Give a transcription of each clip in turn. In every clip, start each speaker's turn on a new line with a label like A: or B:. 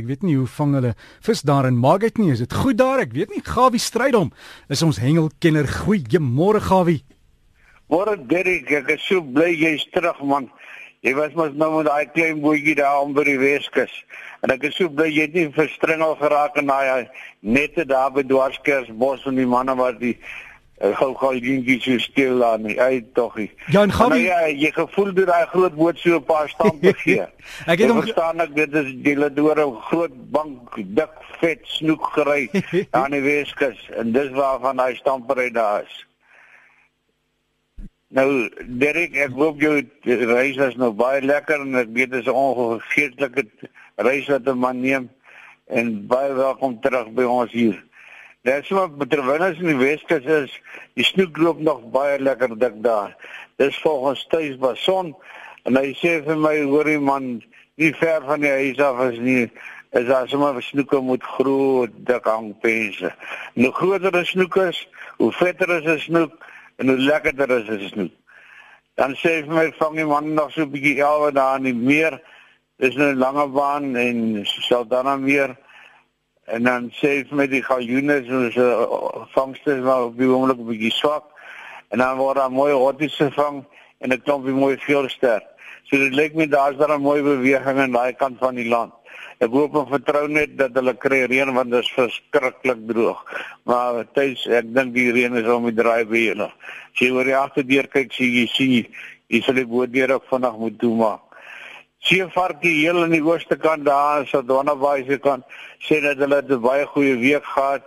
A: Ek weet nie hoe vang hulle vis daar in Magat nie. Is dit goed daar? Ek weet nie. Gawie Strydom is ons hengelkenner. Goeiemôre Gawie.
B: Môre Derek, ek is so bly jy's terug man. Jy was mos nou met daai klein bootjie daar om by die Weskus. En ek is so bly jy het nie verstringel geraak in daai nette daar by Dwarskersbos en die manne wat die gou gou dingie so stil aan nie. Ai tog.
A: Ja, en gaan
B: ja, jy gevoel deur daai groot boot so 'n paar stampe gee.
A: ek het hom
B: verstaan ek dit is die deur 'n groot bank dik vet snoek gery aan die Weskus en dis waarvan hy stampery daar is. Nou Derek, ek hoop jou reis was nou baie lekker en ek weet dit is 'n ongelooflike reis wat 'n man neem en baie welkom terug by ons hier. Dis wat terwyl ons in die Weskus is, die snoek loop nog baie lekker dik daar. Dis volgens Thuis Bason en hy sê vir my hoorie man, nie ver van die huis af is nie is daar sommer snoeke moet groot dik hangpense. Nou groter die snoek is, hoe vetter is 'n snoek en hoe lekkerder is 'n snoek. Dan sê hy vir my vang die man nog so 'n bietjie elwe daar in die meer. Dis 'n lange baan en sal dan weer en dan sê vir my die galjoene soos uh, vangste wat op die oomblik 'n bietjie swak en dan word daar mooi rotties gevang en 'n klompie mooi veelster. So dit lyk my daar's daar 'n mooi beweging aan daai kant van die land. Ek hoop en vertrou net dat hulle kry reën want dit is verskriklik droog. Maar tyds ek dink die reën is om die draai by julle. As jy oor die agterdeur kyk, sien jy sien jy sal die boot deur ook vandag moet toemaak. Seevarkie heel aan die ooste kant daar so Donnabaai se kant sê dat hulle 'n baie goeie week gehad.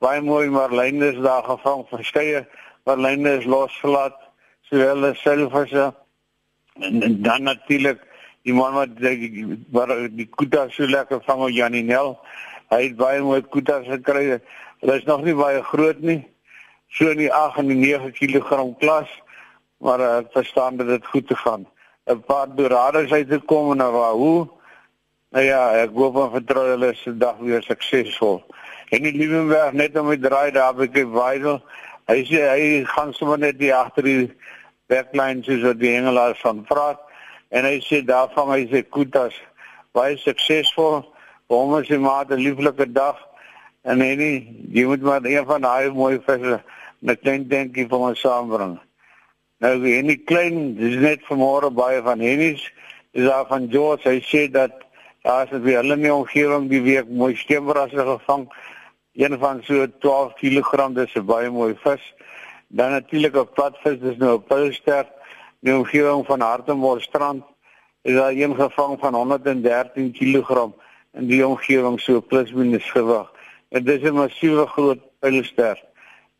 B: Baie mooi marline is daar gevang, verskeie marline is losgelaat, sowel as silverse. En, dan natuurlik die man wat die, wat die kuta so lekker vang op Janinel. Hy het baie mooi kuta gekry. Hulle is nog nie baie groot nie. So in die 8 en die 9 kg klas, maar ek uh, verstaan dat dit goed te gaan. 'n paar doraders uit te kom en waar hoe nou ja ek hoop en vertrou hulle se dag weer suksesvol. En die Liebenberg net om die draai daar by die Weidel hy sê hy gaan sommer net die agter die backlines soos wat die Engelaars van praat en hy sê daarvan hy sê kutas baie suksesvol hom is maar 'n lieflike dag en nee nee jy moet maar een van daai mooi visse net klein denkie vir ons saambring Nou die klein, dis net vanmôre baie van Hennies, is daar van George, hy sê dat daar is weer hulle nie omgewing die week mooi steenbrasse gevang. Een van so 12 kg, dis 'n baie mooi vis. Dan natuurlik 'n platvis, dis nou 'n pilster. Die omgewing van Hartenbos strand is daar een gevang van 113 kg in die omgewing so plus minus gewig. En dis 'n massiewe groot pilster.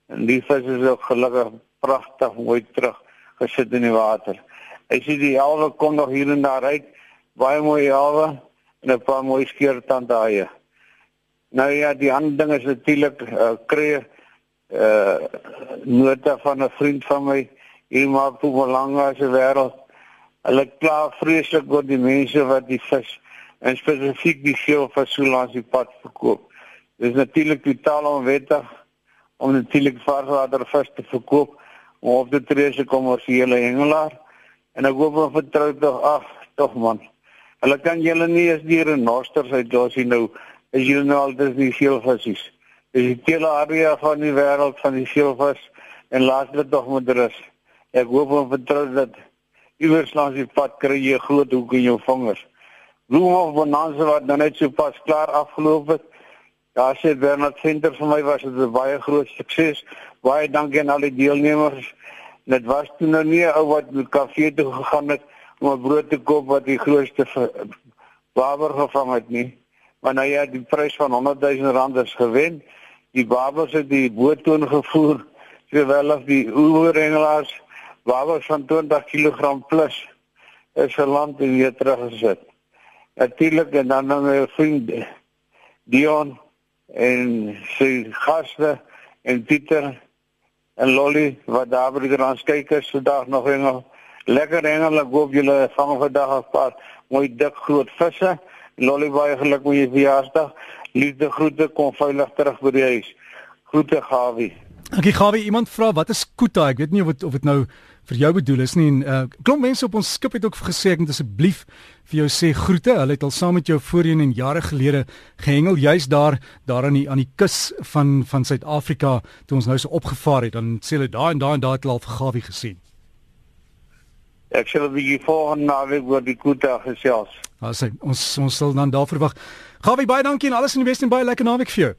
B: En die vis is ook gelukkig pragtig mooi terug gesit in die water. Ek sien die helwe kom nog hier en daar uit. Baie mooi helwe en 'n paar mooi skeurtande haie. Nou ja, die ander ding is natuurlik uh, kry uh nota van 'n vriend van my hier maar toe Malanga se wêreld. Hulle kla vreeslik oor die mense wat die vis en spesifiek die so langs die pad verkoop. Dit is natuurlik totaal onwettig om natuurlik varswater vis te verkoop of dit tree se kommersiële hengelaar en ek hoop en vertrou tog ag tog man. Hulle kan julle nie as die renosters uit Josie nou is julle nou altyd die seelvisies. Dis die hele area van die wêreld van die seelvis en laat dit tog met rus. Ek hoop en vertrou dat iewers langs die pad kry jy groot hoek in jou vingers. Bloem of bonanza wat nou net so pas klaar afgeloop het. Daar sê Bernard Center vir my was dit 'n baie groot sukses. Baie dankie aan al die deelnemers. Dit was toe nou nie ou wat met kafee toe gegaan het om 'n brood te koop wat die grootste baber gevang het nie. Maar nou ja, die prys van 100 000 rand is gewen. Die babers het die boot toe gevoer terwyl of die oorengelaars babers van 20 kg plus is geland en weer teruggesit. Natuurlik en dan dan my vriend Dion en sy gaste en Pieter en Lolly wat daar by die randskykers vandag nog hengel. Lekker hengel, ek hoop julle vang vandag 'n paar mooi dik groot visse. Lolly baie geluk met jou verjaarsdag. Liefde groete, kom veilig terug by die huis. Groete Gawie.
A: Okay Gawie, iemand vra wat is kuta? Ek weet nie of dit of dit nou vir jou bedoel is nie en uh, klomp mense op ons skip het ook gesê ek moet asseblief vir jou sê groete. Hulle het al saam met jou voorheen en jare gelede gehengel juis daar daar aan die aan die kus van van Suid-Afrika toe ons nou so opgevaar het. Dan sê hulle daar en daar en daar het hulle al vir Gawie gesien.
B: Ek sê dat jy volgende naweek oor die Kuta gesels.
A: Ons ons ons sal dan daar verwag. Gawie baie dankie en alles in die beste en baie lekker naweek vir jou.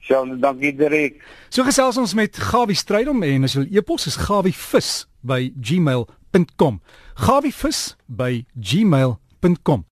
B: Sjou, dankie direk.
A: So gesels ons met Gawie Strydom en as jy e-pos is gawievis by gmail.com. gawievis by gmail.com